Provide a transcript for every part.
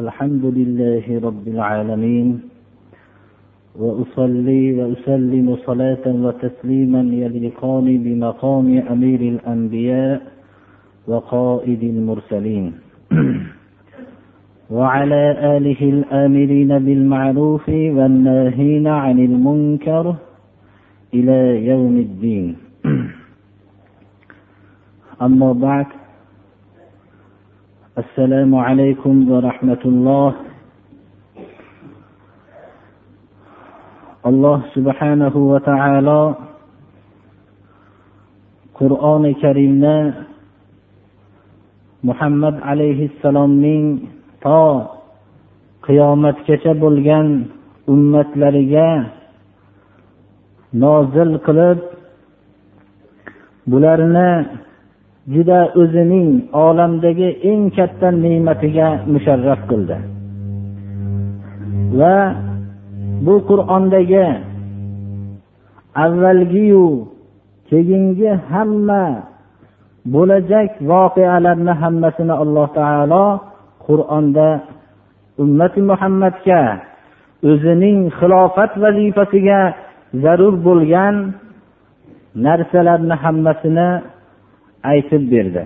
الحمد لله رب العالمين وأصلي وأسلم صلاة وتسليما يليقان بمقام أمير الأنبياء وقائد المرسلين. وعلى آله الآمرين بالمعروف والناهين عن المنكر إلى يوم الدين. أما بعد السلام عليكم ورحمة الله alloh subhanahu va taolo qur'oni karimni muhammad alayhissalomning to qiyomatgacha bo'lgan ummatlariga nozil qilib bularni juda o'zining olamdagi eng katta ne'matiga musharraf qildi. Va bu qur'ondagi avvalgiyu keyingi hamma bo'lajak voqealarni hammasini alloh taolo qur'onda ummati muhammadga o'zining xilofat vazifasiga zarur bo'lgan narsalarni hammasini aytib berdi.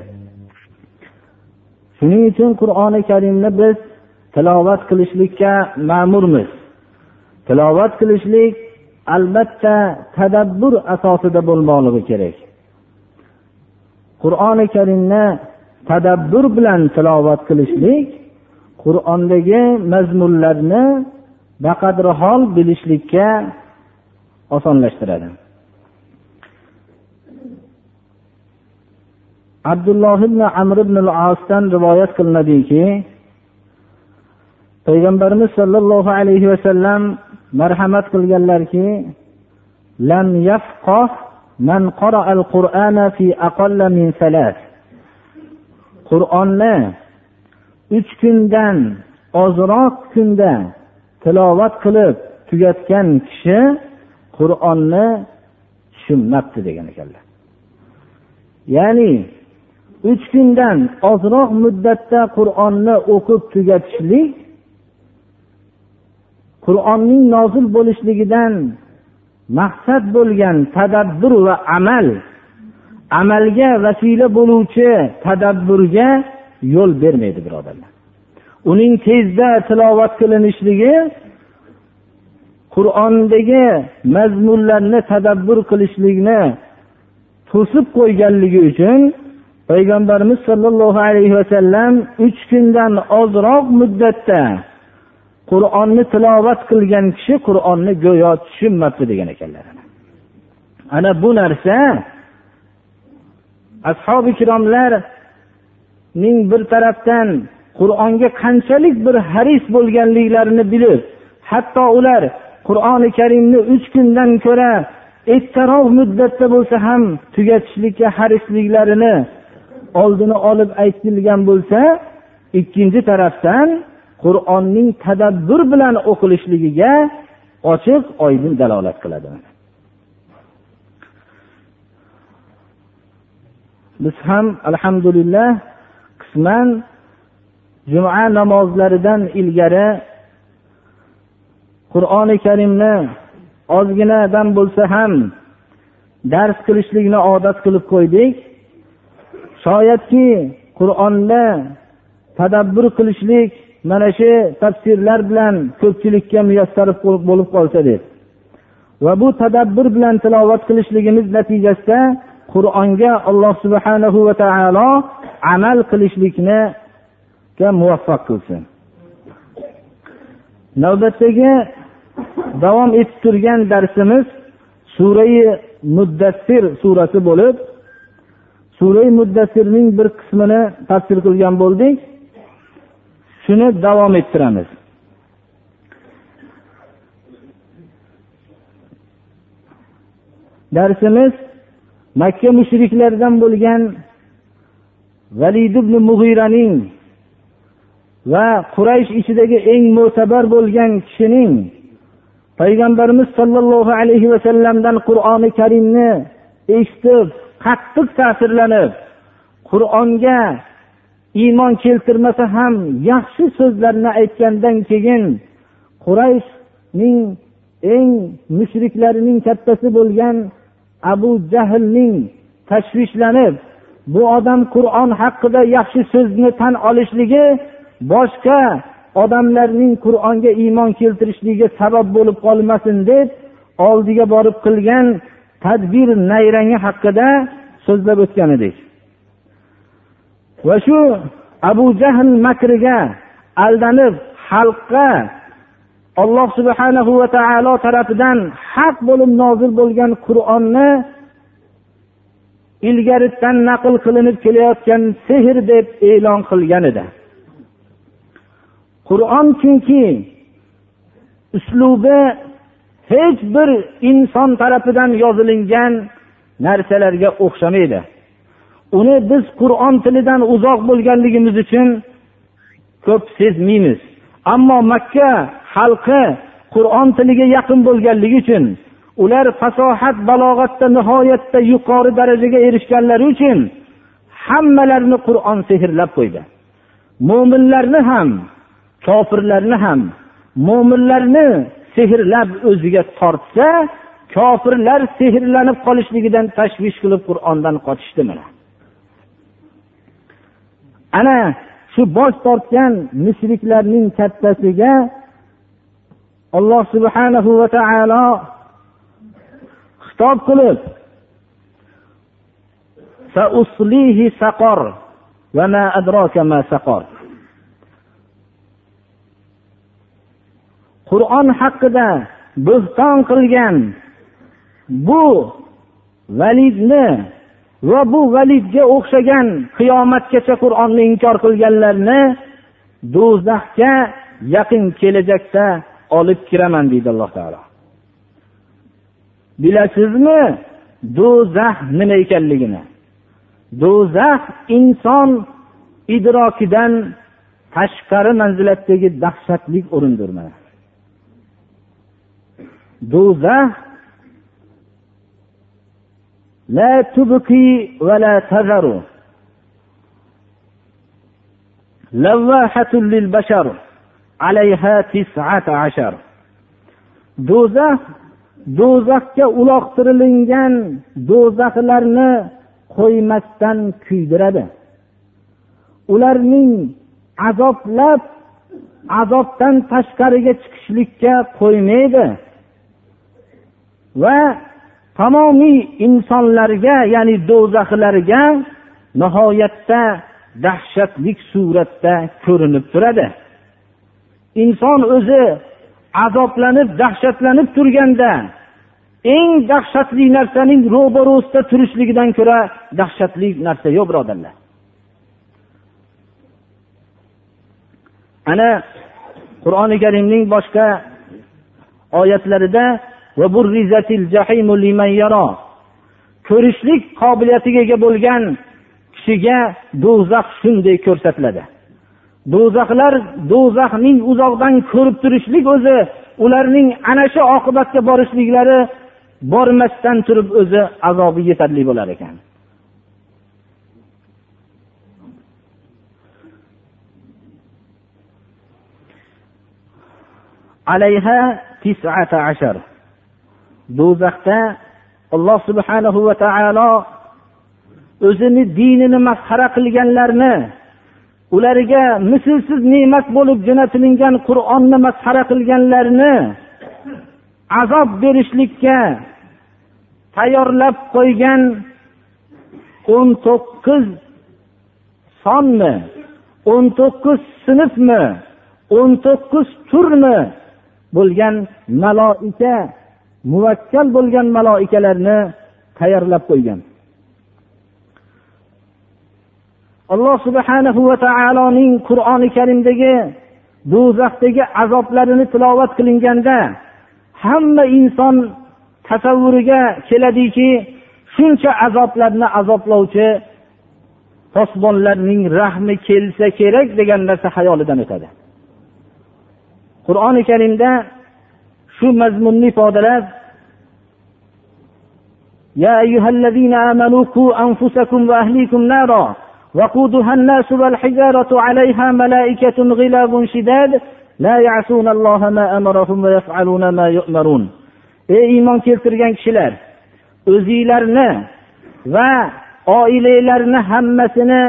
Shuning uchun qur'oni karimni biz tilovat qilishlikka ma'murmiz. Tilovat qilishlik albatta tadabbur asosida bo'lmoqligi kerak. Qur'oni karimni tadabbur bilan tilovat qilishlik qur'ondagi mazmunlarni baqadrihol bilishlikka osonlashtiradi. Abdulloh ibn amr ibn al osdan rivoyat qilinadiki payg'ambarimiz sollallohu alayhi vasallam marhamat qilganlarki lam yafqoh man qara'al qur'ana fi aqalla min salat qur'onni uch kundan ozroq kunda tilovat qilib tugatgan kishi qur'onni tushunmabdi degan ekanlar. Ya'ni uch kundan ozroq muddatda qur'onni o'qib tugatishlik qur'onning nozil bo'lishligidan maqsad bo'lgan tadabbur va amal amalga vasila bo'luvchi tadabburga yo'l bermaydi birodarlar. Uning tezda tilovat qilinishligi qur'ondagi mazmunlarni tadabbur qilishlikni to'sib qo'yganligi uchun payg'ambarimiz sollallohu alayhi vasallam uch kundan ozroq muddatda qur'onni tilovat qilgan kishi qur'onni go'yo tushunmabdi degan ekanlar. Ana bu narsa ashobi ikromlarning bir tarafdan qur'onga qanchalik bir haris bo'lganliklarini bilib hatto ular qur'oni karimni uch kundan ko'ra ertaroq muddatda bo'lsa ham tugatishlikka harisliklarini oldini olib aytilgan bo'lsa ikkinchi tarafdan qur'onning tadabbur bilan o'qilishligiga ochiq oydin dalolat qiladi. Biz ham alhamdulillah qisman juma namozlaridan ilgari qur'oni karimni ozginadan bo'lsa ham dars qilishlikni odat qilib qo'ydik. Shoyatki qur'onda tadabbur qilishlik mana shu tafsirlar bilan ko'pchilikka muyassar bo'lib qolsa deb. Va bu tadabbur bilan tilovat qilishligimiz natijasida qur'onga alloh subhanahu va taolo amal qilishlikni muvaffaq qilsin. Navbatdagi davom etib turgan darsimiz surai muddassir surasi bo'lib surai muddassirning bir qismini tafsir qilgan bo'ldik. Shuni davom ettiramiz. Darsimiz makka mushriklaridan bo'lgan valid ibn mug'iraning va quraysh ichidagi eng mo'tabar bo'lgan kishining payg'ambarimiz sollallohu alayhi vasallamdan qur'oni karimni eshitib qattiq ta'sirlanib qur'onga iymon keltirmasa ham yaxshi so'zlarni aytgandan keyin qurayshning eng mushriklarining kattasi bo'lgan abu jahlning tashvishlanib bu odam qur'on haqida yaxshi so'zni tan olishligi boshqa odamlarning qur'onga iymon keltirishligiga sabab bo'lib qolmasin deb oldiga borib qilgan tadbir nayrangi haqida so'zlab o'tgan edik. Va shu abu jahl makriga aldanib xalqqa alloh subhanahu va taolo tarafidan haq bo'lib nozil bo'lgan qur'onni ilgaridan naql qilinib kelayotgan sehr deb e'lon qilgan edi. Qur'on chunki uslubi hech bir inson tarafidan yozilingan narsalarga o'xshamaydi. Uni biz qur'on tilidan uzoq bo'lganligimiz uchun ko'p sezmaymiz. Ammo makka xalqi qur'on tiliga yaqin bo'lganligi uchun ular fasohat balog'atda nihoyatda yuqori darajaga erishganlari uchun hammalarini qur'on sehrlab qo'ydi. Mo'minlarni ham kofirlarni ham mo'minlarni sehrlab o'ziga tortsa kofirlar sehrlanib qolishligidan tashvish qilib qur'ondan qochishdi mana. Ana shu bosh tortgan mushriklarning kattasiga alloh subhanahu va taolo xitob qilib saqor qur'on haqida bo'xton qilgan bu validni va bu validga o'xshagan qiyomatgacha qur'onni inkor qilganlarni do'zaxga yaqin kelajakda olib kiraman deydi alloh taolo. Bilasizmi do'zax nima ekanligini? Do'zax inson idrokidan tashqari manzilatdagi dahshatli o'rindir mana. do'zax la tubqi va la tazaru. Lavvahatun lil bashar alayha tis'ata ashar. Do'zax do'zaxga uloqtirilgan do'zaxlarni qo'ymasdan kuydiradi. Ularning azoblab azobdan tashqariga chiqishlikka qo'ymaydi. Va tamomiy insonlarga ya'ni do'zaxlarga nihoyatda dahshatli suratda ko'rinib turadi. Inson o'zi azoblanib dahshatlanib turganda eng dahshatli narsaning ro'barosida turishligidan ko'ra dahshatli narsa yo'q birodarlar. Ana qur'oni karimning boshqa oyatlarida ko'rishlik qobiliyatiga ega bo'lgan kishiga do'zax shunday ko'rsatiladi. Do'zaxlar do'zaxning uzoqdan ko'rib turishlik o'zi ularning ana shu oqibatga borishliklari bormasdan turib o'zi azobi yetarli bo'lar ekan. Alayha tisata ashar. Do'zaxda alloh subhanahu va taolo o'zini dinini masxara qilganlarni ularga mislsiz ne'mat bo'lib jo'natilingan qur'onni masxara qilganlarni azob berishlikka tayyorlab qo'ygan o'n to'qqiz sonmi o'n to'qqiz sinfmi o'n to'qqiz turmi bo'lgan maloika muvakkal bo'lgan maloikalarni tayyorlab qo'ygan. Alloh subhanahu va taoloning qur'oni karimdagi do'zaxdagi azoblarini tilovat qilinganda hamma inson tasavvuriga keladiki shuncha azoblarni azoblovchi posbonlarning rahmi kelsa kerak degan narsa xayolidan o'tadi. Qur'oni karimda shu mazmunni ifodalab يا أيها الذين آمنوا قوا أنفسكم وأهليكم نارا وقودها الناس والحجارة عليها ملائكة غلاب شداد لا يعصون الله ما أمرهم ويفعلون ما يؤمرون ey iymon keltirgan kishilar o'zinglarni va oilanglarni hammasini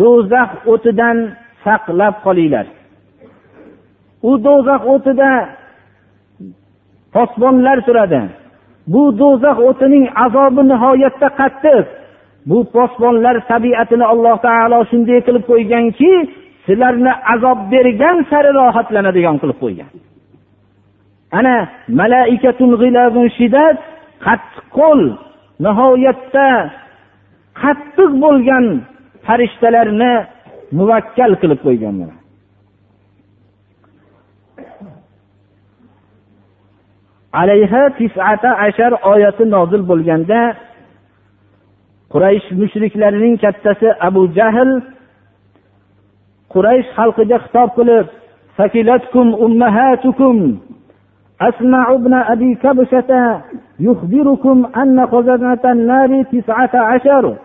do'zax o'tidan saqlab qolinglar u do'zax o'tida posbonlar turadi. Bu do'zax o'tining azobi nihoyatda qattiq. Bu posbonlar tabiatini alloh taolo shunday qilib qo'yganki sizlarni azob bergan sari rohatlanadigan qilib qo'ygan. Ana malaikatun shiddat qattiqqo'l nihoyatda qattiq bo'lgan farishtalarni muvakkal qilib qo'ygan alayha tisata ashar oyati nozil bo'lganda quraysh mushriklarining kattasi abu jahl quraysh xalqiga xitob qilib sakilatkum ummahatukum أسمع ابن أبي كبشة يخبركم أن خزنة النار تسعة عشر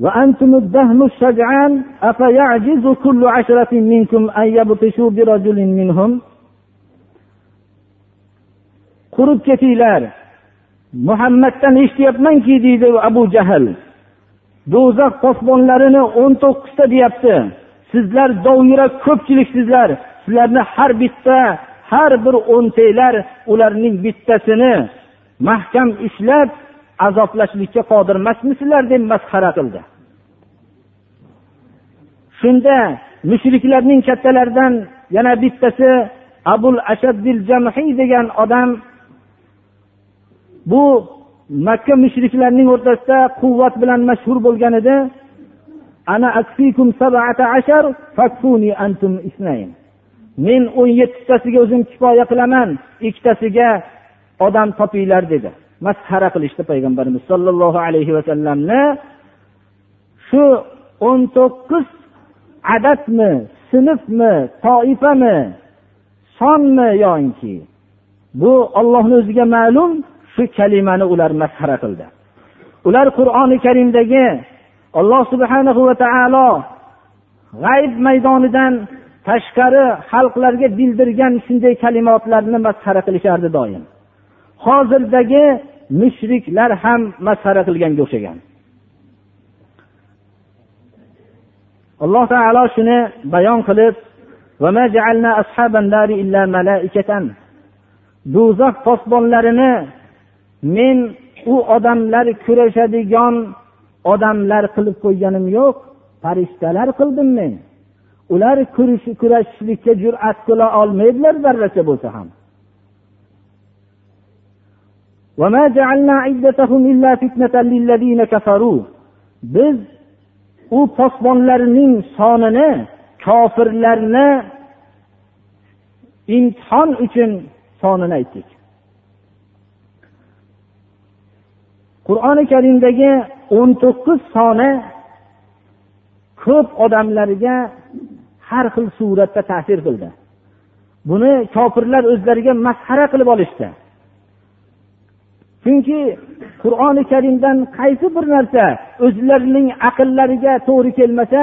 وأنتم الدهم الشجعان أفيعجز كل عشرة منكم أن يبطشوا برجل منهم Qurib ketinglar. Muhammaddan eshityapmanki deydi abu jahl. Do'zax posbonlarini o'n to'qqizta deyapti. Sizlar dovyurak ko'pchiliksizlar. Sizlarni har bitta har bir o'ntanglar ularning bittasini mahkam ushlab azoblashlikka qodir emasmisizlar deb masxara qildi. Shunda mushriklarning kattalaridan yana bittasi abul ashaddil jamhiy degan odam bu makka mushriklarning o'rtasida quvvat bilan mashhur bo'lgan edi. Men o'n yettitasiga o'zim kifoya qilaman ikkitasiga odam topinglar dedi. Masxara qilishdi payg'ambarimiz sollallohu alayhi vasallamni shu o'n to'qqiz adadmi sinfmi toifami sonmi yoinki bu ollohni o'ziga ma'lum shu kalimani ular masxara qildi. Ular qur'oni karimdagi alloh subhanahu va taolo g'ayb maydonidan tashqari xalqlarga bildirgan shunday kalimotlarni masxara qilishardi doim. Hozirdagi mushriklar ham masxara qilganga o'xshagan. Alloh taolo shuni bayon qilib do'zax posbonlarini men u odamlar kurashadigan odamlar qilib qo'yganim yo'q farishtalar qildim men. Ular kurashishlikka jur'at qila olmaydilar zarracha bo'lsa ham. biz u posbonlarning sonini kofirlarni imtihon uchun sonini aytdik. Qur'oni karimdagi o'n to'qqiz soni ko'p odamlarga har xil suratda ta'sir qildi. Buni kofirlar o'zlariga masxara qilib olishdi. Chunki qur'oni karimdan qaysi bir narsa o'zlarining aqllariga to'g'ri kelmasa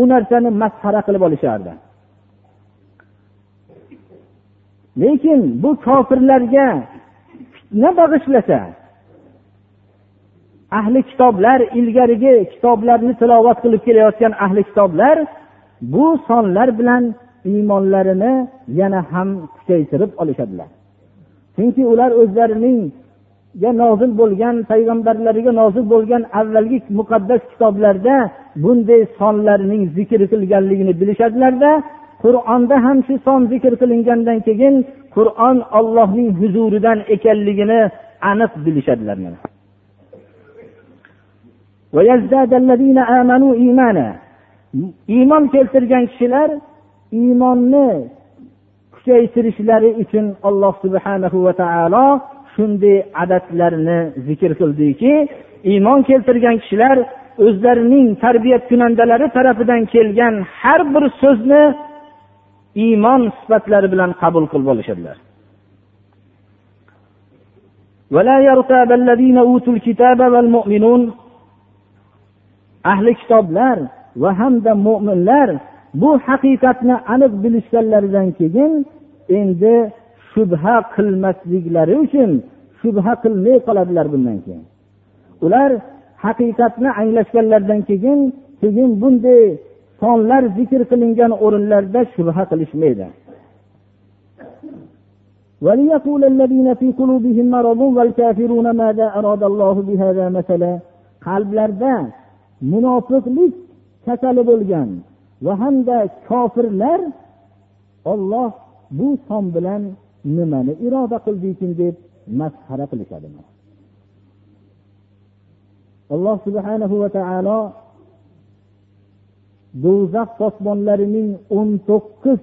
u narsani masxara qilib olishardi. Lekin bu kofirlarga fitna bag'ishlasa ahli kitoblar ilgarigi kitoblarni tilovat qilib kelayotgan ahli kitoblar bu sonlar bilan iymonlarini yana ham kuchaytirib olishadilar. Chunki ular o'zlarining nozil bo'lgan payg'ambarlariga nozil bo'lgan avvalgi muqaddas kitoblarda bunday sonlarning zikr qilganligini bilishadilarda qur'onda ham shu son zikr qilingandan keyin qur'on ollohning huzuridan ekanligini aniq bilishadilar iymon keltirgan kishilar iymonni kuchaytirishlari uchun alloh subhanahu va taolo shunday adadlarni zikr qildiki iymon keltirgan kishilar o'zlarining tarbiyat kunandalari tarafidan kelgan har bir so'zni iymon sifatlari bilan qabul qilib olishadilar ولا يرتاب الذين أوتوا الكتاب والمؤمنون ahli kitoblar va hamda mo'minlar bu haqiqatni aniq bilishganlaridan keyin endi shubha qilmasliklari uchun shubha qilmay qoladilar bundan keyin ular haqiqatni anglashganlaridan keyin keyin bunday sonlar zikr qilingan o'rinlarda shubha qilishmaydi وليقول الذين في قلوبهم مرض والكافرون ماذا أراد الله بهذا مثلا qalblarda munofiqlik kasali bo'lgan va hamda kofirlar olloh bu son bilan nimani iroda qildikin deb masxara qilishadi alloh subhanahu va taolo do'zax posbonlarining o'n to'qqiz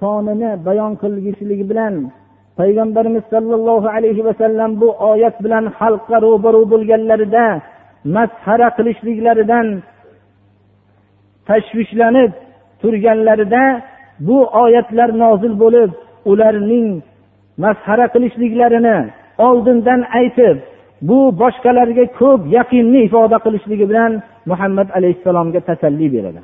sonini bayon qilishligi bilan payg'ambarimiz sollallohu alayhi vasallam bu oyat bilan xalqqa ro'baru bo'lganlarida masxara qilishliklaridan tashvishlanib turganlarida bu oyatlar nozil bo'lib ularning masxara qilishliklarini oldindan aytib bu boshqalarga ko'p yaqinni ifoda qilishligi bilan muhammad alayhissalomga tasalli beradi.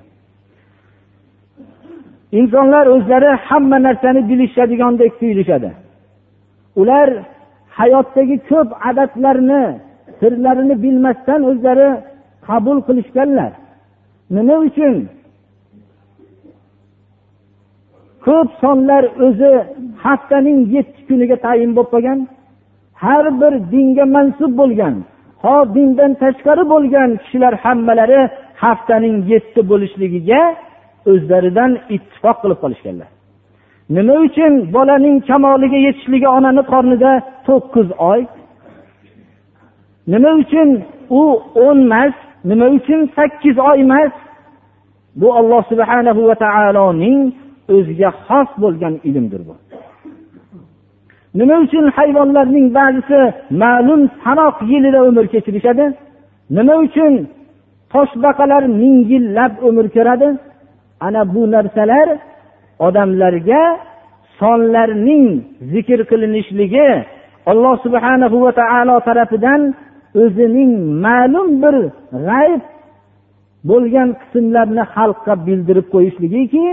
Insonlar o'zlari hamma narsani bilishadigandek tuyulishadi. Ular hayotdagi ko'p adatlarni sirlarini bilmasdan o'zlari qabul qilishganlar. Nima uchun? Ko'p sonlar o'zi haftaning yetti kuniga tayin bo'lib qolgan har bir dinga mansub bo'lgan ho dindan tashqari bo'lgan kishilar hammalari haftaning yetti bo'lishligiga o'zlaridan ittifoq qilib qolishganlar. Nima uchun bolaning kamoliga yetishligi onani qornida to'qqiz oy nima uchun u o'n emas nima uchun sakkiz oy emas? Bu alloh subhanahu va taoloning o'ziga xos bo'lgan ilmdir bu. Nima uchun hayvonlarning ba'zisi ma'lum sanoq yilida umr kechirishadi? Nima uchun toshbaqalar ming yillab umr ko'radi? Ana bu narsalar odamlarga sonlarning zikr qilinishligi alloh subhanahu va taolo tarafidan o'zining ma'lum bir g'ayb bo'lgan qismlarni xalqqa bildirib qo'yishligiki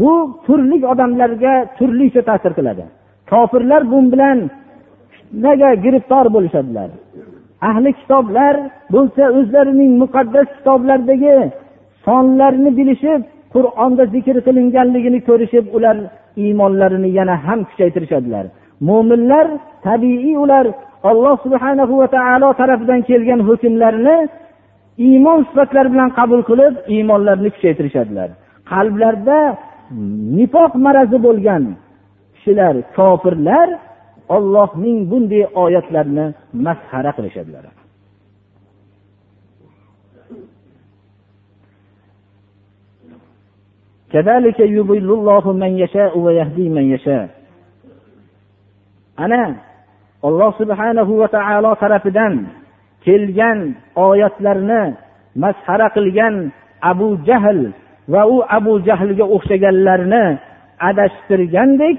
bu turli odamlarga turlicha ta'sir qiladi. Kofirlar bu bilan fitnaga giriftor bo'lishadilar. Ahli kitoblar bo'lsa o'zlarining muqaddas kitoblaridagi sonlarni bilishib qur'onda zikr qilinganligini ko'rishib ular iymonlarini yana ham kuchaytirishadilar. Mo'minlar tabiiy ular alloh subhana va taolo tarafidan kelgan hukmlarni iymon sifatlari bilan qabul qilib iymonlarini kuchaytirishadilar. Qalblarida nifoq marazi bo'lgan kishilar kofirlar ollohning bunday oyatlarini masxara qilishadilar. Ana alloh subhanahu va taolo tarafidan kelgan oyatlarni masxara qilgan abu jahl va u abu jahlga o'xshaganlarni adashtirgandek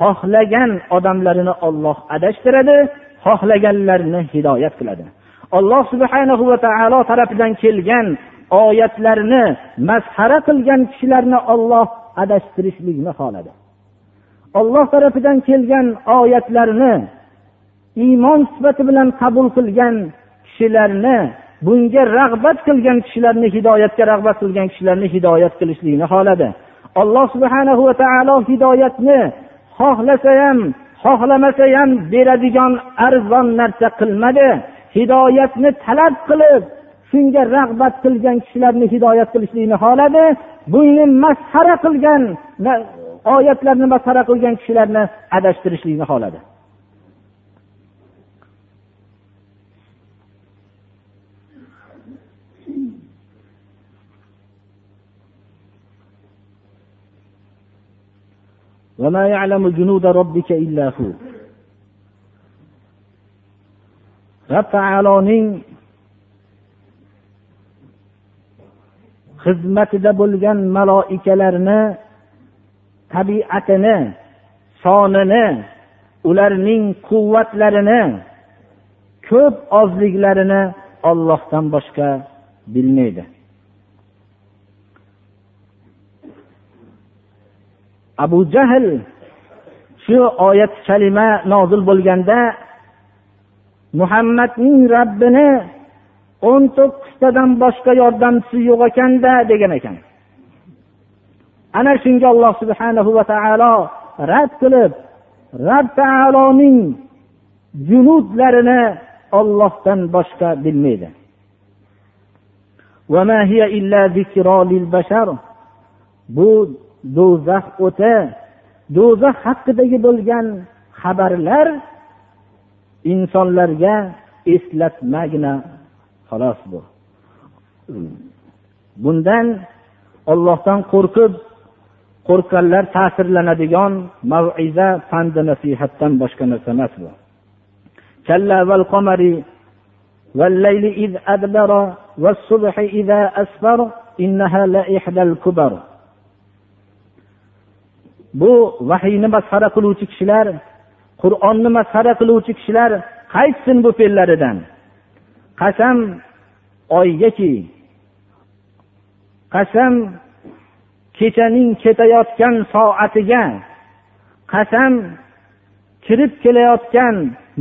xohlagan odamlarini olloh adashtiradi xohlaganlarini hidoyat qiladi. Alloh subhanahu va taolo tarafidan kelgan oyatlarni masxara qilgan kishilarni olloh adashtirishlikni xohladi. Olloh tarafidan kelgan oyatlarni iymon sifati bilan qabul qilgan kishilarni bunga rag'bat qilgan kishilarni hidoyatga rag'bat qilgan kishilarni hidoyat qilishlikni xohladi. Alloh subhana va taolo hidoyatni xohlasa ham xohlamasa ham beradigan arzon narsa qilmadi. Hidoyatni talab qilib shunga rag'bat qilgan kishilarni hidoyat qilishlikni xohladi. Buni masxara qilgan oyatlarni masxara qilgan kishilarni adashtirishlikni xohladi. وما يعلم جنود ربك إلا هو rob taoloning xizmatida bo'lgan maloikalarni tabiatini sonini ularning quvvatlarini ko'p ozliklarini ollohdan boshqa bilmaydi Abu jahl shu oyat kalima nozil bo'lganda muhammadning rabbini o'n to'qqiztadan boshqa yordamchisi yo'q ekanda degan ekan. Ana shunga alloh subhanahu va taolo rad qilib rab taoloning junudlarini ollohdan boshqa bilmaydi. Bu do'zax o'ti do'zax haqidagi bo'lgan xabarlar insonlarga eslatmagina xolos bu bundan ollohdan qo'rqib qo'rqqanlar ta'sirlanadigan maviza pandi nasihatdan boshqa narsa emas bu والليل إذ أدبر والصبح إذا أسفر إنها لإحدى الكبر bu vahiyni masxara qiluvchi kishilar qur'onni masxara qiluvchi kishilar qaytsin bu fe'llaridan? Qasam oygaki qasam kechaning ketayotgan soatiga qasam kirib kelayotgan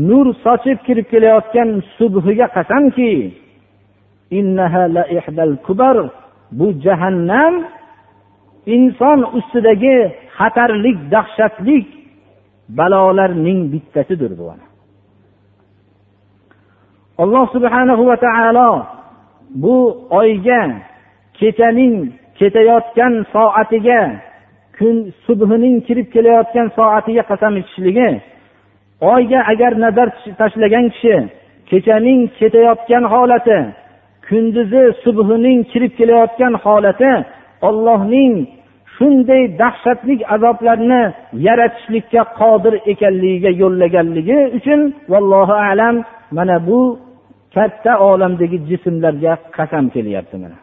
nur sochib kirib kelayotgan subhiga qasamki bu jahannam inson ustidagi xatarlik dahshatlik balolarning bittasidir bu alloh subhanahu va taolo bu oyga kechaning ketayotgan soatiga kun subhining kirib kelayotgan soatiga qasam ichishligi oyga agar nazar tashlagan kishi kechaning ketayotgan holati kunduzi subhining kirib kelayotgan holati ollohning shunday dahshatli azoblarni yaratishlikka qodir ekanligiga yo'llaganligi uchun vallohu alam mana bu katta olamdagi jismlarga qasam kelyapti mana.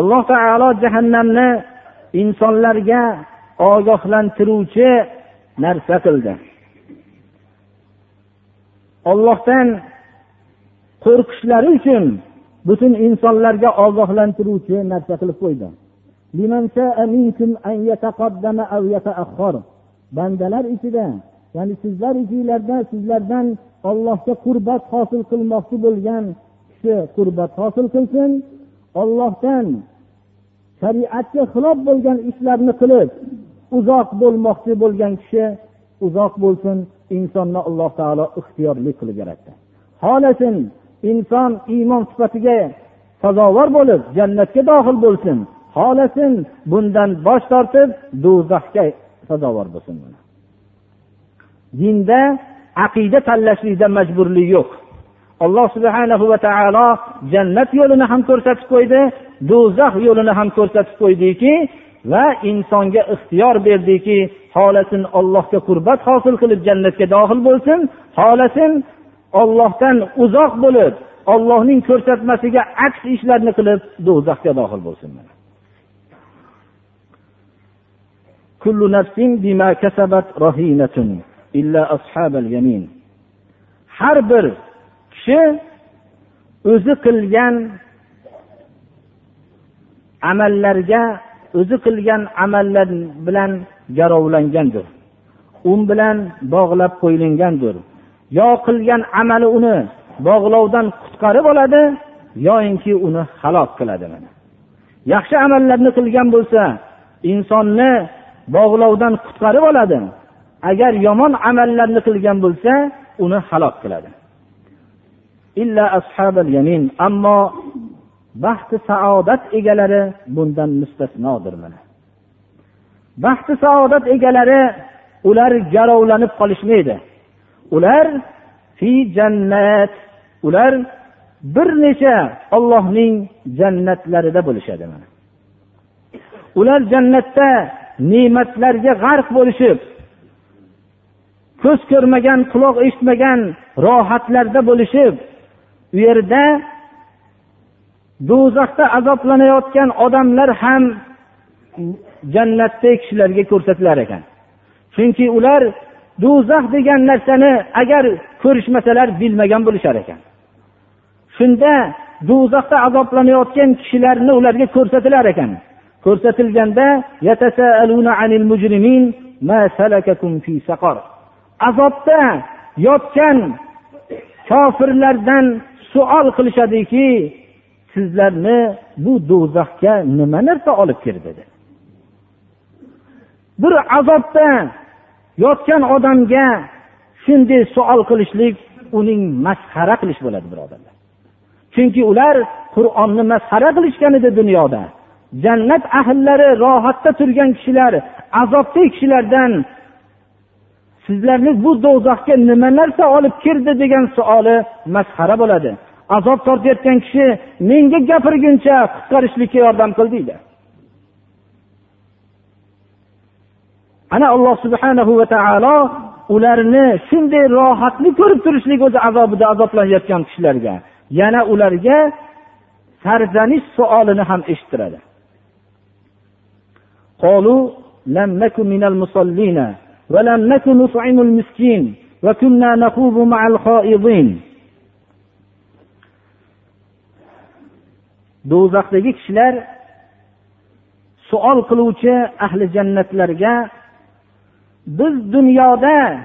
Alloh taolo jahannamni insonlarga ogohlantiruvchi narsa qildi. Ollohdan qo'rqishlari uchun butun insonlarga ogohlantiruvchi narsa qilib qo'ydi bandalar ichida ya'ni sizlar ichinglarda sizlardan ollohga qurbat hosil qilmoqchi bo'lgan kishi qurbat hosil qilsin. Ollohdan shariatga xilof bo'lgan ishlarni qilib uzoq bo'lmoqchi bo'lgan kishi uzoq bo'lsin. Insonni alloh taolo ixtiyorli qilib yaratdi. Xohlasin inson iymon sifatiga sazovor bo'lib jannatga dohil bo'lsin. Xohlasin bundan bosh tortib do'zaxga sazovor bo'lsin dinda aqida tanlashlikda majburlik yo'q. Alloh subhana va taolo jannat yo'lini ham ko'rsatib qo'ydi do'zax yo'lini ham ko'rsatib qo'ydiki va insonga ixtiyor berdiki xohlasin ollohga qurbat hosil qilib jannatga dohil bo'lsin xohlasin ollohdan uzoq bo'lib ollohning ko'rsatmasiga aks ishlarni qilib do'zaxga dohil bo'lsin har bir kishi o'zi qilgan amallarga o'zi qilgan amallar bilan garovlangandir. U bilan bog'lab qo'yilgandir. Yo qilgan amali uni bog'lovdan qutqarib oladi yoyinki uni halok qiladi yaxshi amallarni qilgan bo'lsa insonni bog'lovdan qutqarib oladi. Agar yomon amallarni qilgan bo'lsa uni halok qiladi. Ammo baxti saodat egalari bundan mustasnodir mana. Baxti saodat egalari ular garovlanib qolishmaydi. Ular fi jannat. Ular bir necha ollohning jannatlarida bo'lishadi mana. Ular jannatda ne'matlarga g'arq bo'lishib ko'z ko'rmagan quloq eshitmagan rohatlarda bo'lishib u yerda do'zaxda azoblanayotgan odamlar ham jannatdagi kishilarga ko'rsatilar ekan. Chunki ular do'zax degan narsani agar ko'rishmasalar bilmagan bo'lishar ekan. Shunda do'zaxda azoblanayotgan kishilarni ularga ko'rsatilar ekan. Ko'rsatilganda azobda yotgan kofirlardan savol qilishadiki sizlarni bu do'zaxga nima narsa olib kirdi dedi. Bir azobda yotgan odamga shunday savol qilishlik uning masxara qilish bo'ladi birodarlar. Chunki ular qur'onni masxara qilishgan edi dunyoda. Jannat ahllari rohatda turgan kishilar azobdagi kishilardan sizlarni bu do'zaxga nima narsa olib kirdi degan savoli masxara bo'ladi. Azob tortayotgan kishi menga gapirguncha qutqarishlikka yordam qil deydi. ana alloh subhanahu va taolo ularni shunday rohatni ko'rib turishlik o'zi azobida azoblanayotgan kishilarga yana ularga sarzanish savolini ham eshittiradi قالوا لم نكن من المصلين ولم نكن نطعم المسكين وكنا نخوض مع الخائضين do'zaxdagi kishilar savol qiluvchi ahli jannatlarga biz dunyoda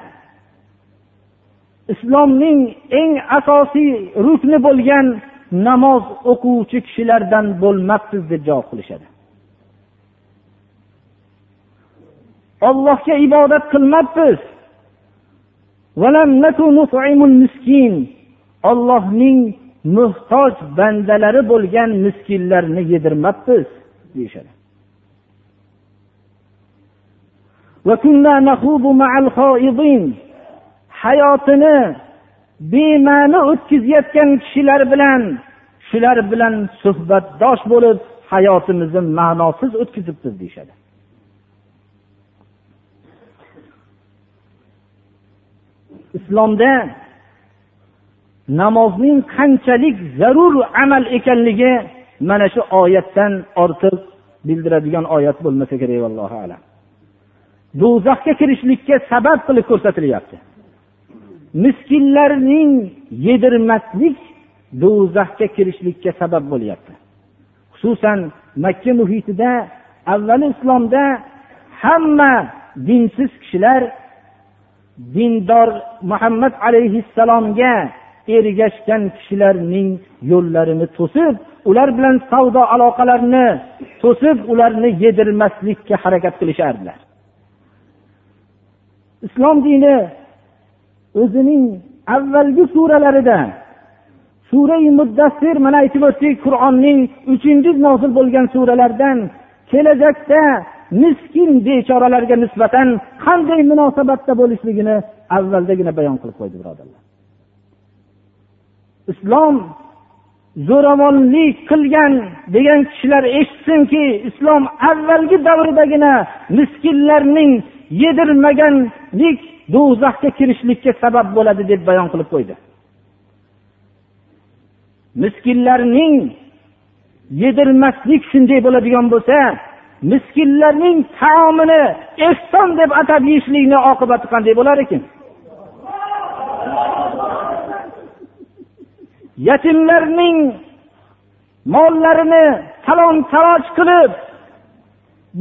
islomning eng asosiy rukni bo'lgan namoz o'quvchi kishilardan bo'lmabsiz deb javob qilishadi. Ollohga ibodat qilmabmiz. Ollohning muhtoj bandalari bo'lgan miskinlarni yedirmabmiz deyishadi. Hayotini bema'ni o'tkazayotgan kishilar bilan shular bilan suhbatdosh bo'lib hayotimizni ma'nosiz o'tkazibmiz deyishadi. Islomda namozning qanchalik zarur amal ekanligi mana shu oyatdan ortiq bildiradigan oyat bo'lmasa kerak vallohu alam. Do'zaxga kirishlikka sabab qilib ko'rsatilyapti. Miskinlarning yedirmaslik do'zaxga kirishlikka sabab bo'lyapti. Xususan makka muhitida avvali islomda hamma dinsiz kishilar dindor muhammad alayhissalomga ergashgan kishilarning yo'llarini to'sib ular bilan savdo aloqalarini to'sib ularni yedirmaslikka harakat qilishardilar. Islom dini o'zining avvalgi suralarida surai muddassir mana aytib o'tdik qur'onning uchinchi nozil bo'lgan suralardan kelajakda miskin bechoralarga nisbatan qanday munosabatda bo'lishligini avvaldagina bayon qilib qo'ydi birodarlar. Islom zo'ravonlik qilgan degan kishilar eshitsinki islom avvalgi davridagina miskinlarning yedirmaganlik do'zaxga kirishlikka sabab bo'ladi deb bayon qilib qo'ydi. Miskinlarning yedirmaslik shunday bo'ladigan bo'lsa miskinlarning taomini ehson deb atab yeyishlikni oqibati qanday bo'lar ekan? Yetimlarning mollarini talon taroj qilib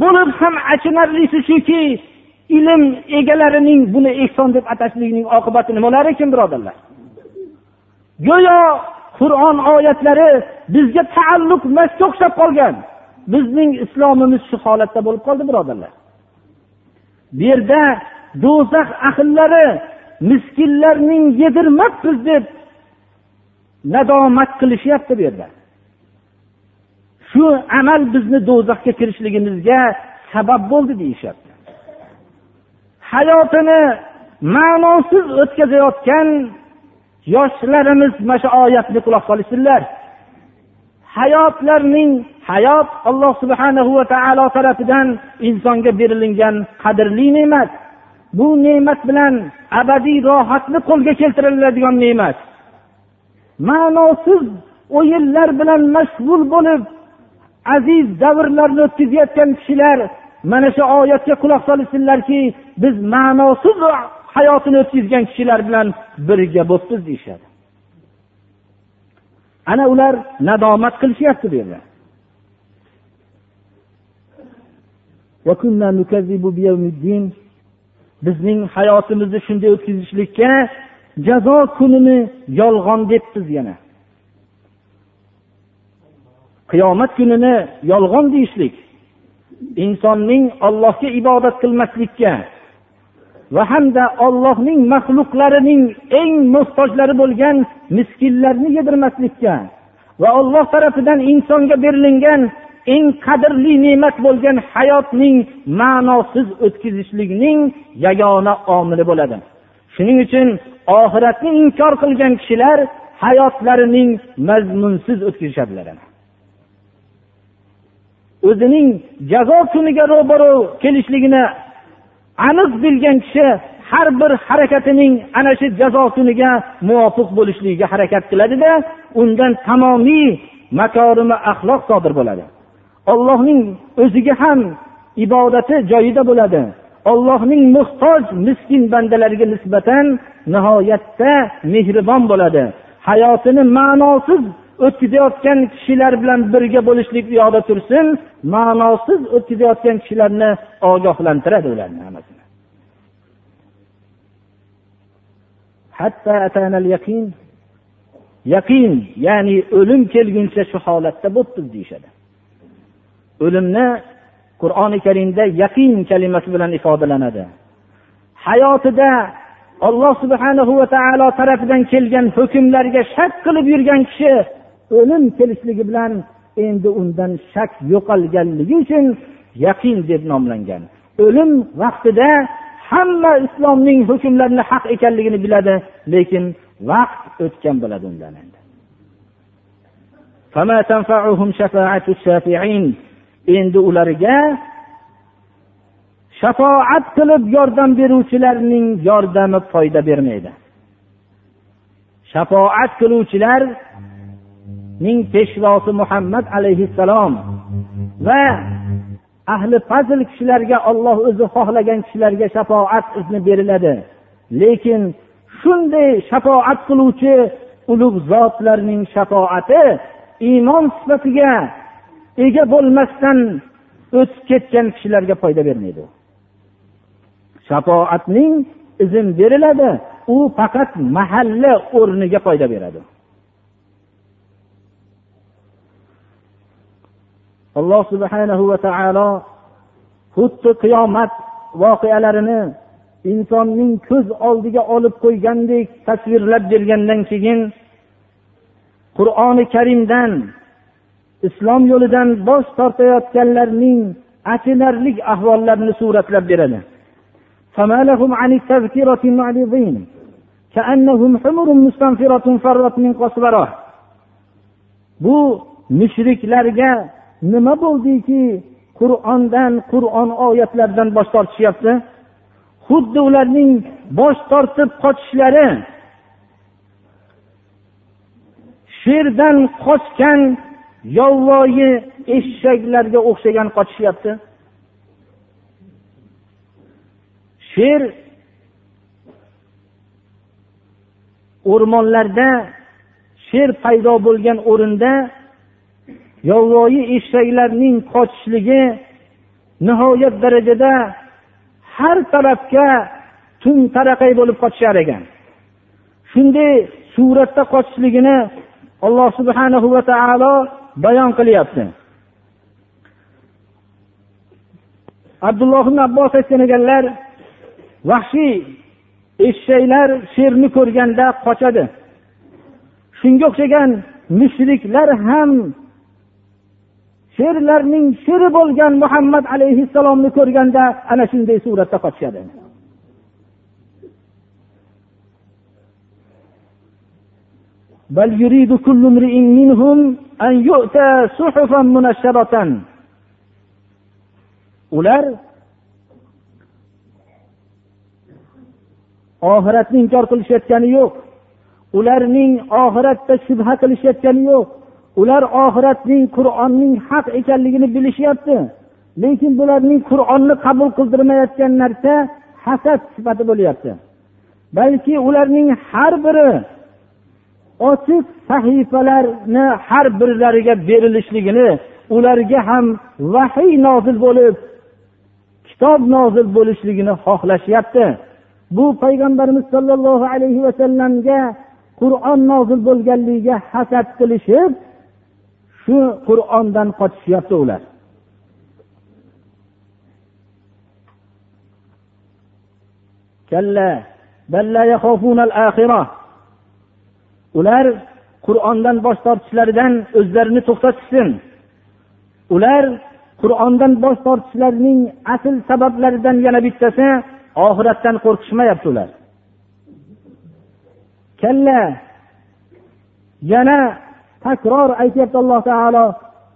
bo'lib ham achinarlisi shuki ilm egalarining buni ehson deb atashligining oqibati nimalar ekan birodarlar? Go'yo qur'on oyatlari bizga taalluq emasga o'xshab qolgan. Bizning islomimiz shu holatda bo'lib qoldi birodarlar. Bu yerda do'zax ahllari miskinlarning yedirmabmiz deb nadomat qilishyapti bu yerda. Shu amal bizni do'zaxga kirishligimizga sabab bo'ldi deyishyapti. Hayotini ma'nosiz o'tkazayotgan yoshlarimiz mana shu oyatni quloq solishsinlar. Hayotlarning hayot alloh subhanahu va taolo tarafidan insonga berilingan qadrli ne'mat. Bu ne'mat bilan abadiy rohatni qo'lga keltiriladigan ne'mat. Ma'nosiz o'yinlar bilan mashg'ul bo'lib aziz davrlarni o'tkazayotgan kishilar mana shu oyatga quloq solishsinlarki biz ma'nosiz hayotini o'tkazgan kishilar bilan birga bo'libmiz deyishadi. Ana ular nadomat qilishyapti bu yerda. Bizning hayotimizni shunday o'tkazishlikka jazo kunini yolg'on debmiz yana. Qiyomat kunini yolg'on deyishlik. Insonning ollohga ibodat qilmaslikka va hamda ollohning maxluqlarining eng muhtojlari bo'lgan miskinlarni yedirmaslikka va olloh tarafidan insonga berilingan eng qadrli ne'mat bo'lgan hayotning ma'nosiz o'tkazishlikning yagona omili bo'ladi. Shuning uchun oxiratni inkor qilgan kishilar hayotlarining mazmunsiz o'tkazishadilar. O'zining jazo kuniga ro'baro kelishligini aniq bilgan kishi har bir harakatining ana shu jazo kuniga muvofiq bo'lishligiga harakat qiladida undan tamomiy makorimi axloq sodir bo'ladi. Ollohning o'ziga ham ibodati joyida bo'ladi. Ollohning muhtoj miskin bandalariga nisbatan nihoyatda mehribon bo'ladi. Hayotini ma'nosiz o'tkazayotgan kishilar bilan birga bo'lishlik u yoqda tursin ma'nosiz o'tkazayotgan kishilarni ogohlantiradi ularni hammasini. Yaqin ya'ni o'lim kelguncha shu holatda bo'libmiz deyishadi. O'limni qur'oni karimda yaqin kalimasi bilan ifodalanadi. Hayotida alloh subhanahu va taolo tarafidan kelgan hukmlarga shak qilib yurgan kishi o'lim kelishligi bilan endi undan shak yo'qolganligi uchun yaqin deb nomlangan. O'lim vaqtida hamma islomning hukmlarini haq ekanligini biladi lekin vaqt o'tgan bo'ladi undan endi. Ularga shafoat qilib yordam beruvchilarning yordami foyda bermaydi. Shafoat ning peshvosi muhammad alayhissalom va ahli fazl kishilarga olloh o'zi xohlagan kishilarga shafoat izni beriladi. Lekin shunday shafoat qiluvchi ulug' zotlarning shafoati iymon sifatiga ega bo'lmasdan o'tib ketgan kishilarga foyda bermaydi. Shafoatning izn beriladi u faqat mahalla o'rniga foyda beradi. Alloh subhanahu va taolo xuddi qiyomat voqealarini insonning ko'z oldiga olib qo'ygandek tasvirlab bergandan keyin qur'oni karimdan islom yo'lidan bosh tortayotganlarning achinarli ahvollarini suratlab beradi. Bu mushriklarga nima bo'ldiki qur'ondan qur'on oyatlaridan bosh tortishyapti? Xuddi ularning bosh tortib qochishlari sherdan qochgan yovvoyi eshaklarga o'xshagan qochishyapti sher o'rmonlarda sher paydo bo'lgan o'rinda yovvoyi eshaklarning qochishligi nihoyat darajada har tarafga tun taraqay bo'lib qochishar ekan. Shunday suratda qochishligini alloh subhanahu va taolo bayon qilyapti. Abdulloh ibn abbos aytgan ekanlar vahshiy eshaklar sherni ko'rganda qochadi. Shunga o'xshagan mushriklar ham sherlarning sheri bo'lgan muhammad alayhissalomni ko'rganda ana shunday suratda qochishadi بل يريد كل امرئ منهم أن يؤتى صحفا منشرة ular oxiratni inkor qilishayotgani yo'q ularning oxiratda shubha qilishayotgani yo'q Ular oxiratning qur'onning haq ekanligini bilishyapti. Lekin bularning qur'onni qabul qildirmayotgan narsa hasad sifati bo'lyapti. Balki ularning har biri ochiq sahifalarni har birlariga berilishligini ularga ham vahiy nozil bo'lib kitob nozil bo'lishligini xohlashyapti. Bu payg'ambarimiz sollallohu alayhi vasallamga qur'on nozil bo'lganligiga hasad qilishib shu qur'ondan qochishyapti ular. Ular qur'ondan bosh tortishlaridan o'zlarini to'xtatishsin. Ular qur'ondan bosh tortishlarining asl sabablaridan yana bittasi oxiratdan qo'rqishmayapti ular. Kalla yana takror aytyapti alloh taolo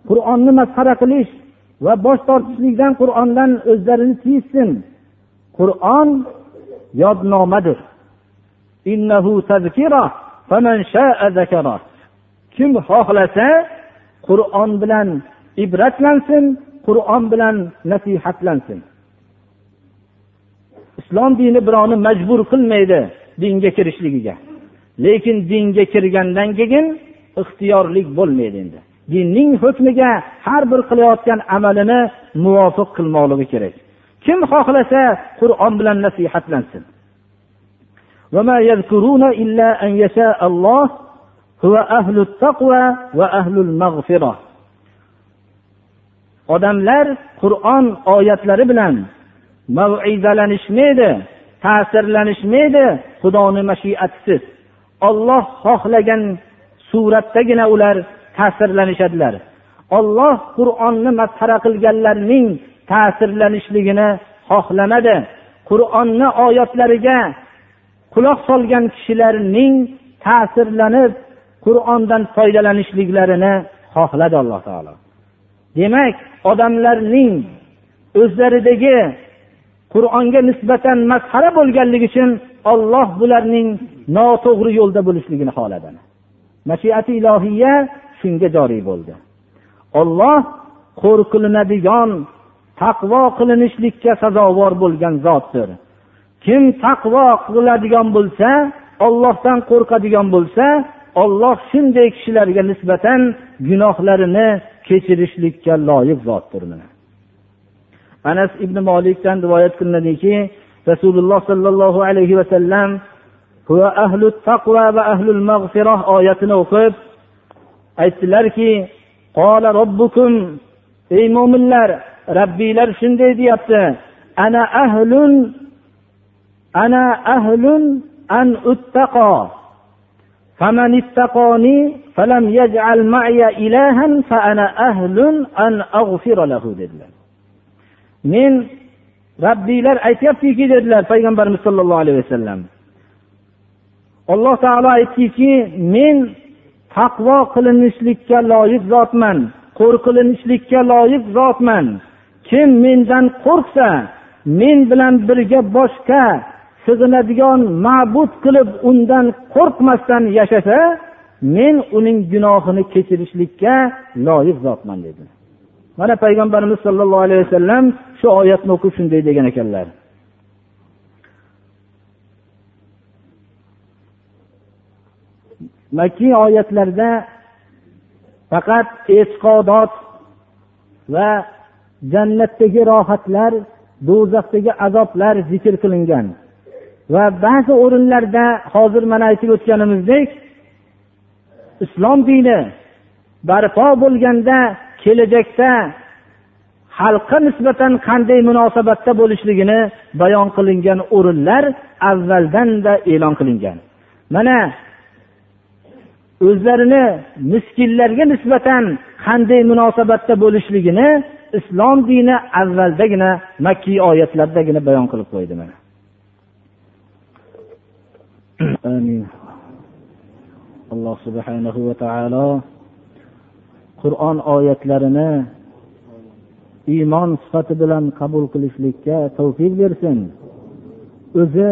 qur'onni masxara qilish va bosh tortishlikdan qur'ondan o'zlarini tiyishsin. Qur'on yodnomadir. Kim xohlasa qur'on bilan ibratlansin qur'on bilan nasihatlansin. Islom dini birovni majbur qilmaydi dinga kirishligiga. Lekin dinga kirgandan keyin ixtiyorlik bo'lmaydi endi. Dinning hukmiga har bir qilayotgan amalini muvofiq qilmoqligi kerak. Kim xohlasa qur'on bilan nasihatlansin. Odamlar qur'on oyatlari bilan maizalanishmaydi ta'sirlanishmaydi xudoni mashiatisiz olloh xohlagan suratdagina ular ta'sirlanishadilar. Olloh qur'onni masxara qilganlarning ta'sirlanishligini xohlamadi. Qur'onni oyatlariga quloq solgan kishilarning ta'sirlanib qur'ondan foydalanishliklarini xohladi alloh taolo. Demak odamlarning o'zlaridagi qur'onga nisbatan masxara bo'lganligi uchun olloh bularning noto'g'ri yo'lda bo'lishligini xohladi mashiati ilohiya shunga joriy bo'ldi. Olloh qo'rqilinadigan taqvo qilinishlikka sazovor bo'lgan zotdir. Kim taqvo qiladigan bo'lsa ollohdan qo'rqadigan bo'lsa olloh shunday kishilarga nisbatan gunohlarini kechirishlikka loyiq zotdir anas ibn molikdan rivoyat qilinadiki rasululloh sollallohu alayhi vasallam ahlu taqva va ahlul mag'firah oyatini o'qib aytdilarki robbukum ey mo'minlar rabbiylar shunday deyapti ana ahlun ana ahlun an uttaqa فمن اتقاني فلم يجعل معي إلها فأنا أهل أن أغفر له dedilar men rabbiylar aytyaptiki dedilar payg'ambarimiz sollallohu alayhi vasallam alloh taolo aytdiki men taqvo qilinishlikka loyiq zotman qo'rqilinishlikka loyiq zotman. Kim mendan qo'rqsa men bilan birga boshqa sig'inadigan ma'bud qilib undan qo'rqmasdan yashasa men uning gunohini kechirishlikka loyiq zotman dedi. Mana payg'ambarimiz sollallohu alayhi vasallam shu oyatni o'qib shunday degan ekanlar. Makkiy oyatlarda faqat e'tiqodot va jannatdagi rohatlar do'zaxdagi azoblar zikr qilingan. Va ba'zi o'rinlarda hozir mana aytib o'tganimizdek islom dini barpo bo'lganda kelajakda xalqqa nisbatan qanday munosabatda bo'lishligini bayon qilingan o'rinlar avvaldanda e'lon qilingan. Mana o'zlarini miskinlarga nisbatan qanday munosabatda bo'lishligini islom dini avvaldagina makkiy oyatlardagina bayon qilib qo'ydi mana. Amin. Alloh subhanahu va taolo qur'on oyatlarini iymon sifati bilan qabul qilishlikka tavfiq bersin. O'zi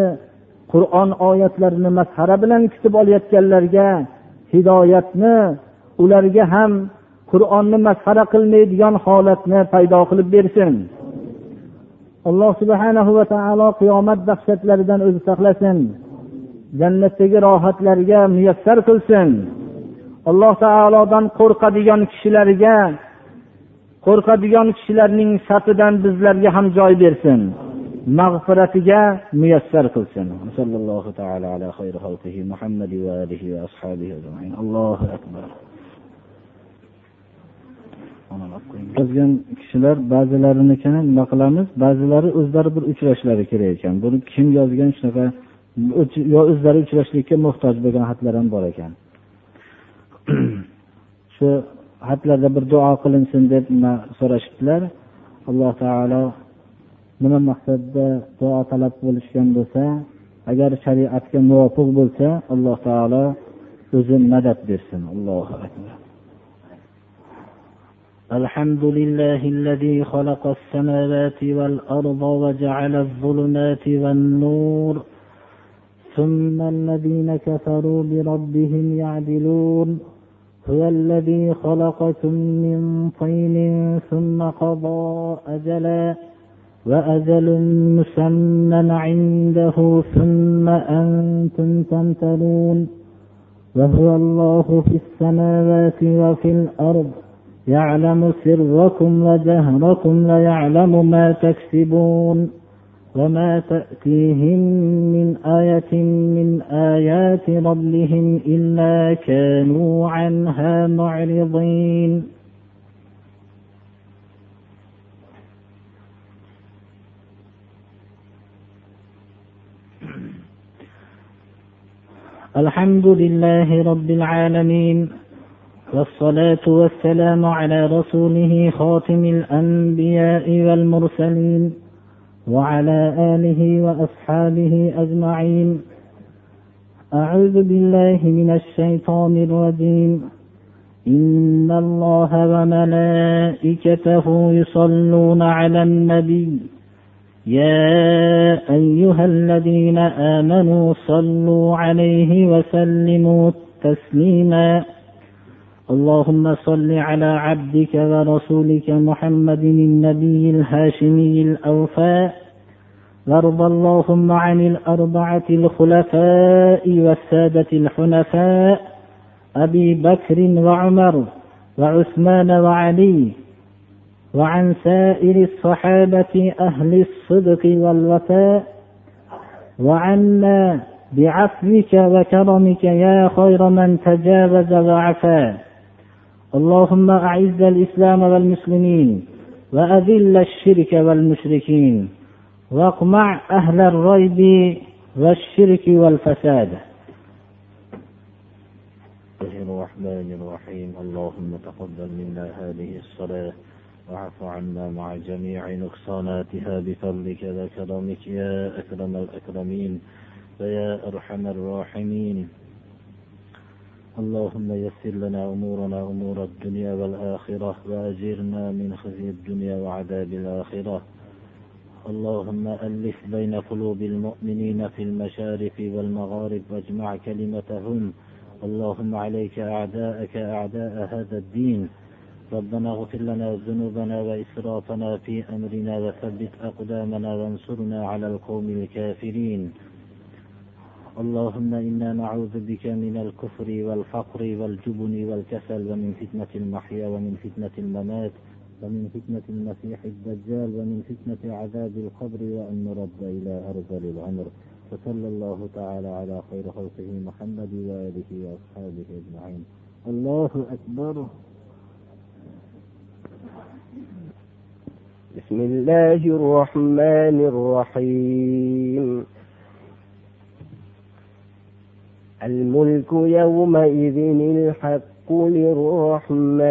qur'on oyatlarini masxara bilan kutib olayotganlarga hidoyatni ularga ham qur'onni masxara qilmaydigan holatni paydo qilib bersin. Alloh subhanahu va taolo qiyomat dahshatlaridan o'zi saqlasin. Jannatdagi rohatlarga muyassar qilsin. Alloh taolodan qo'rqadigan kishilarga qo'rqadigan kishilarning safidan bizlarga ham joy bersin. Mag'firatiga muyassar qilsin. Allohu akbar. Yozgan kishilar ba'zilariniki nima qilamiz ba'zilari o'zlari bir uchrashlari kerak ekan. Buni kim yozgan shunaqa yo o'zlari uchrashlikka muhtoj bo'lgan xatlar ham bor ekan. Shu xatlarda bir duo qilinsin deb so'rashibdilar. Alloh taolo nima maqsadda duo talab bo'lishgan bo'lsa agar shariatga muvofiq bo'lsa alloh taolo o'zi madad bersin allohu akbar الحمد لله الذي خلق السماوات والأرض وجعل الظلمات والنور ثم الذين كفروا بربهم يعدلون هو الذي خلقكم من طين ثم قضى أجلا وأجل مسمى عنده ثم أنتم تمترون وهو الله في السماوات وفي الأرض يعلم سركم وجهركم ويعلم ما تكسبون وما تأتيهم من آية من آيات ربهم إلا كانوا عنها معرضين الحمد لله رب العالمين والصلاة والسلام على رسوله خاتم الأنبياء والمرسلين وعلى آله وأصحابه أجمعين. أعوذ بالله من الشيطان الرجيم. إن الله وملائكته يصلون على النبي. يا أيها الذين آمنوا صلوا عليه وسلموا تسليما. اللهم صل على عبدك ورسولك محمد النبي الهاشمي الأوفاء وارض اللهم عن الأربعة الخلفاء والسادة الحنفاء أبي بكر وعمر وعثمان وعلي وعن سائر الصحابة أهل الصدق والوفاء. وعنا بعفوك وكرمك يا خير من تجاوز وعفا. اللهم أعز الإسلام والمسلمين وأذل الشرك والمشركين واقمع أهل الريب والشرك والفساد. الرحمن الرحيم. اللهم تقبل منا هذه الصلاة واعف عنا مع جميع نقصاناتها بفضلك وكرمك يا أكرم الأكرمين ويا أرحم الراحمين. اللهم يسر لنا أمورنا أمور الدنيا والآخرة وأجرنا من خزي الدنيا وعذاب الآخرة. اللهم ألف بين قلوب المؤمنين في المشارق والمغارب واجمع كلمتهم. اللهم عليك أعداءك أعداء هذا الدين. ربنا اغفر لنا ذنوبنا وإسرافنا في أمرنا وثبت أقدامنا وانصرنا على القوم الكافرين. اللهم إنا نعوذ بك من الكفر والفقر والجبن والكسل ومن فتنة المحيا ومن فتنة الممات ومن فتنة المسيح الدجال ومن فتنة عذاب القبر وأن نرد إلى أرذل العمر وصلى الله تعالى على خير خلقه محمد وآله وأصحابه أجمعين. الله أكبر. بسم الله الرحمن الرحيم. الملك يومئذ الحق للرحمن.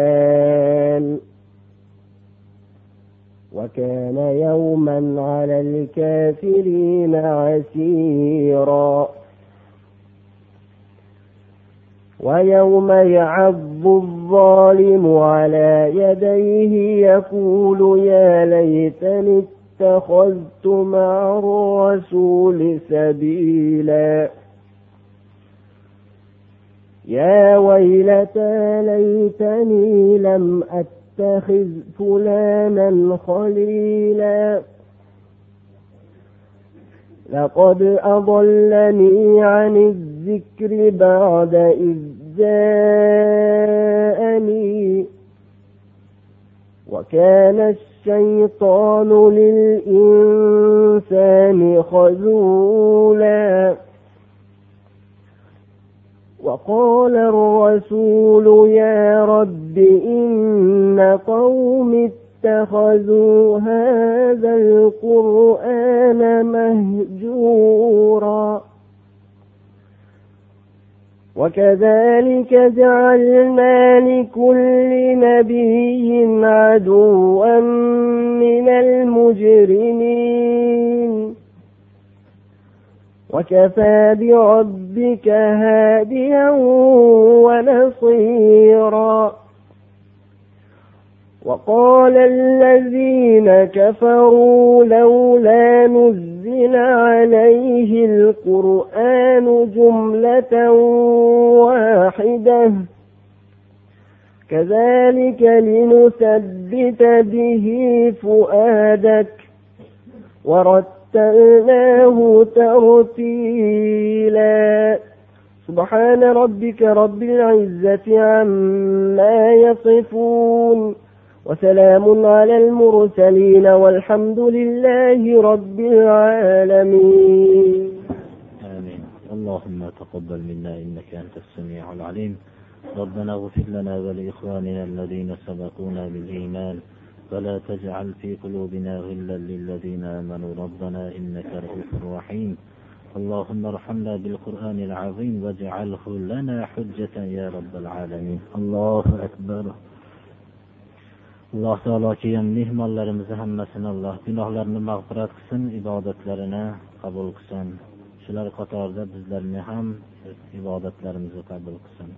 وكان يوما على الكافرين عسيرا. ويوم يعض الظالم على يديه يقول يا ليتني اتخذت مع الرسول سبيلا. يا ويلتى ليتني لم أتخذ فلانا خليلا. لقد أضلني عن الذكر بعد إذ جاءني وكان الشيطان للإنسان خذولا. وقال الرسول يا رب إن قوم اتخذوا هذا القرآن مهجورا. وكذلك جعلنا لكل نبي عدوا من المجرمين. وكفى بربك هاديا ونصيرا. وقال الذين كفروا لولا نزل عليه القرآن جملة واحدة. كذلك لنثبت به فؤادك. ورتلناه ترتيلا. سبحان ربك رب العزة عما يصفون. وسلام على المرسلين والحمد لله رب العالمين. آمين. اللهم تقبل منا إنك أنت السميع العليم. ربنا اغفر لنا ولإخواننا الذين سبقونا بالإيمان. ولا تجعل في قلوبنا غلا للذين آمنوا. ربنا إنك رؤوف رحيم. اللهم ارحمنا بالقرآن العظيم واجعله لنا حجة يا رب العالمين. الله أكبر. Alloh taolo kelgan mehmonlarimizni hammasini alloh gunohlarini mag'firat qilsin ibodatlarini qabul qilsin. Shular qatorida bizlarni ham ibodatlarimizni qabul qilsin.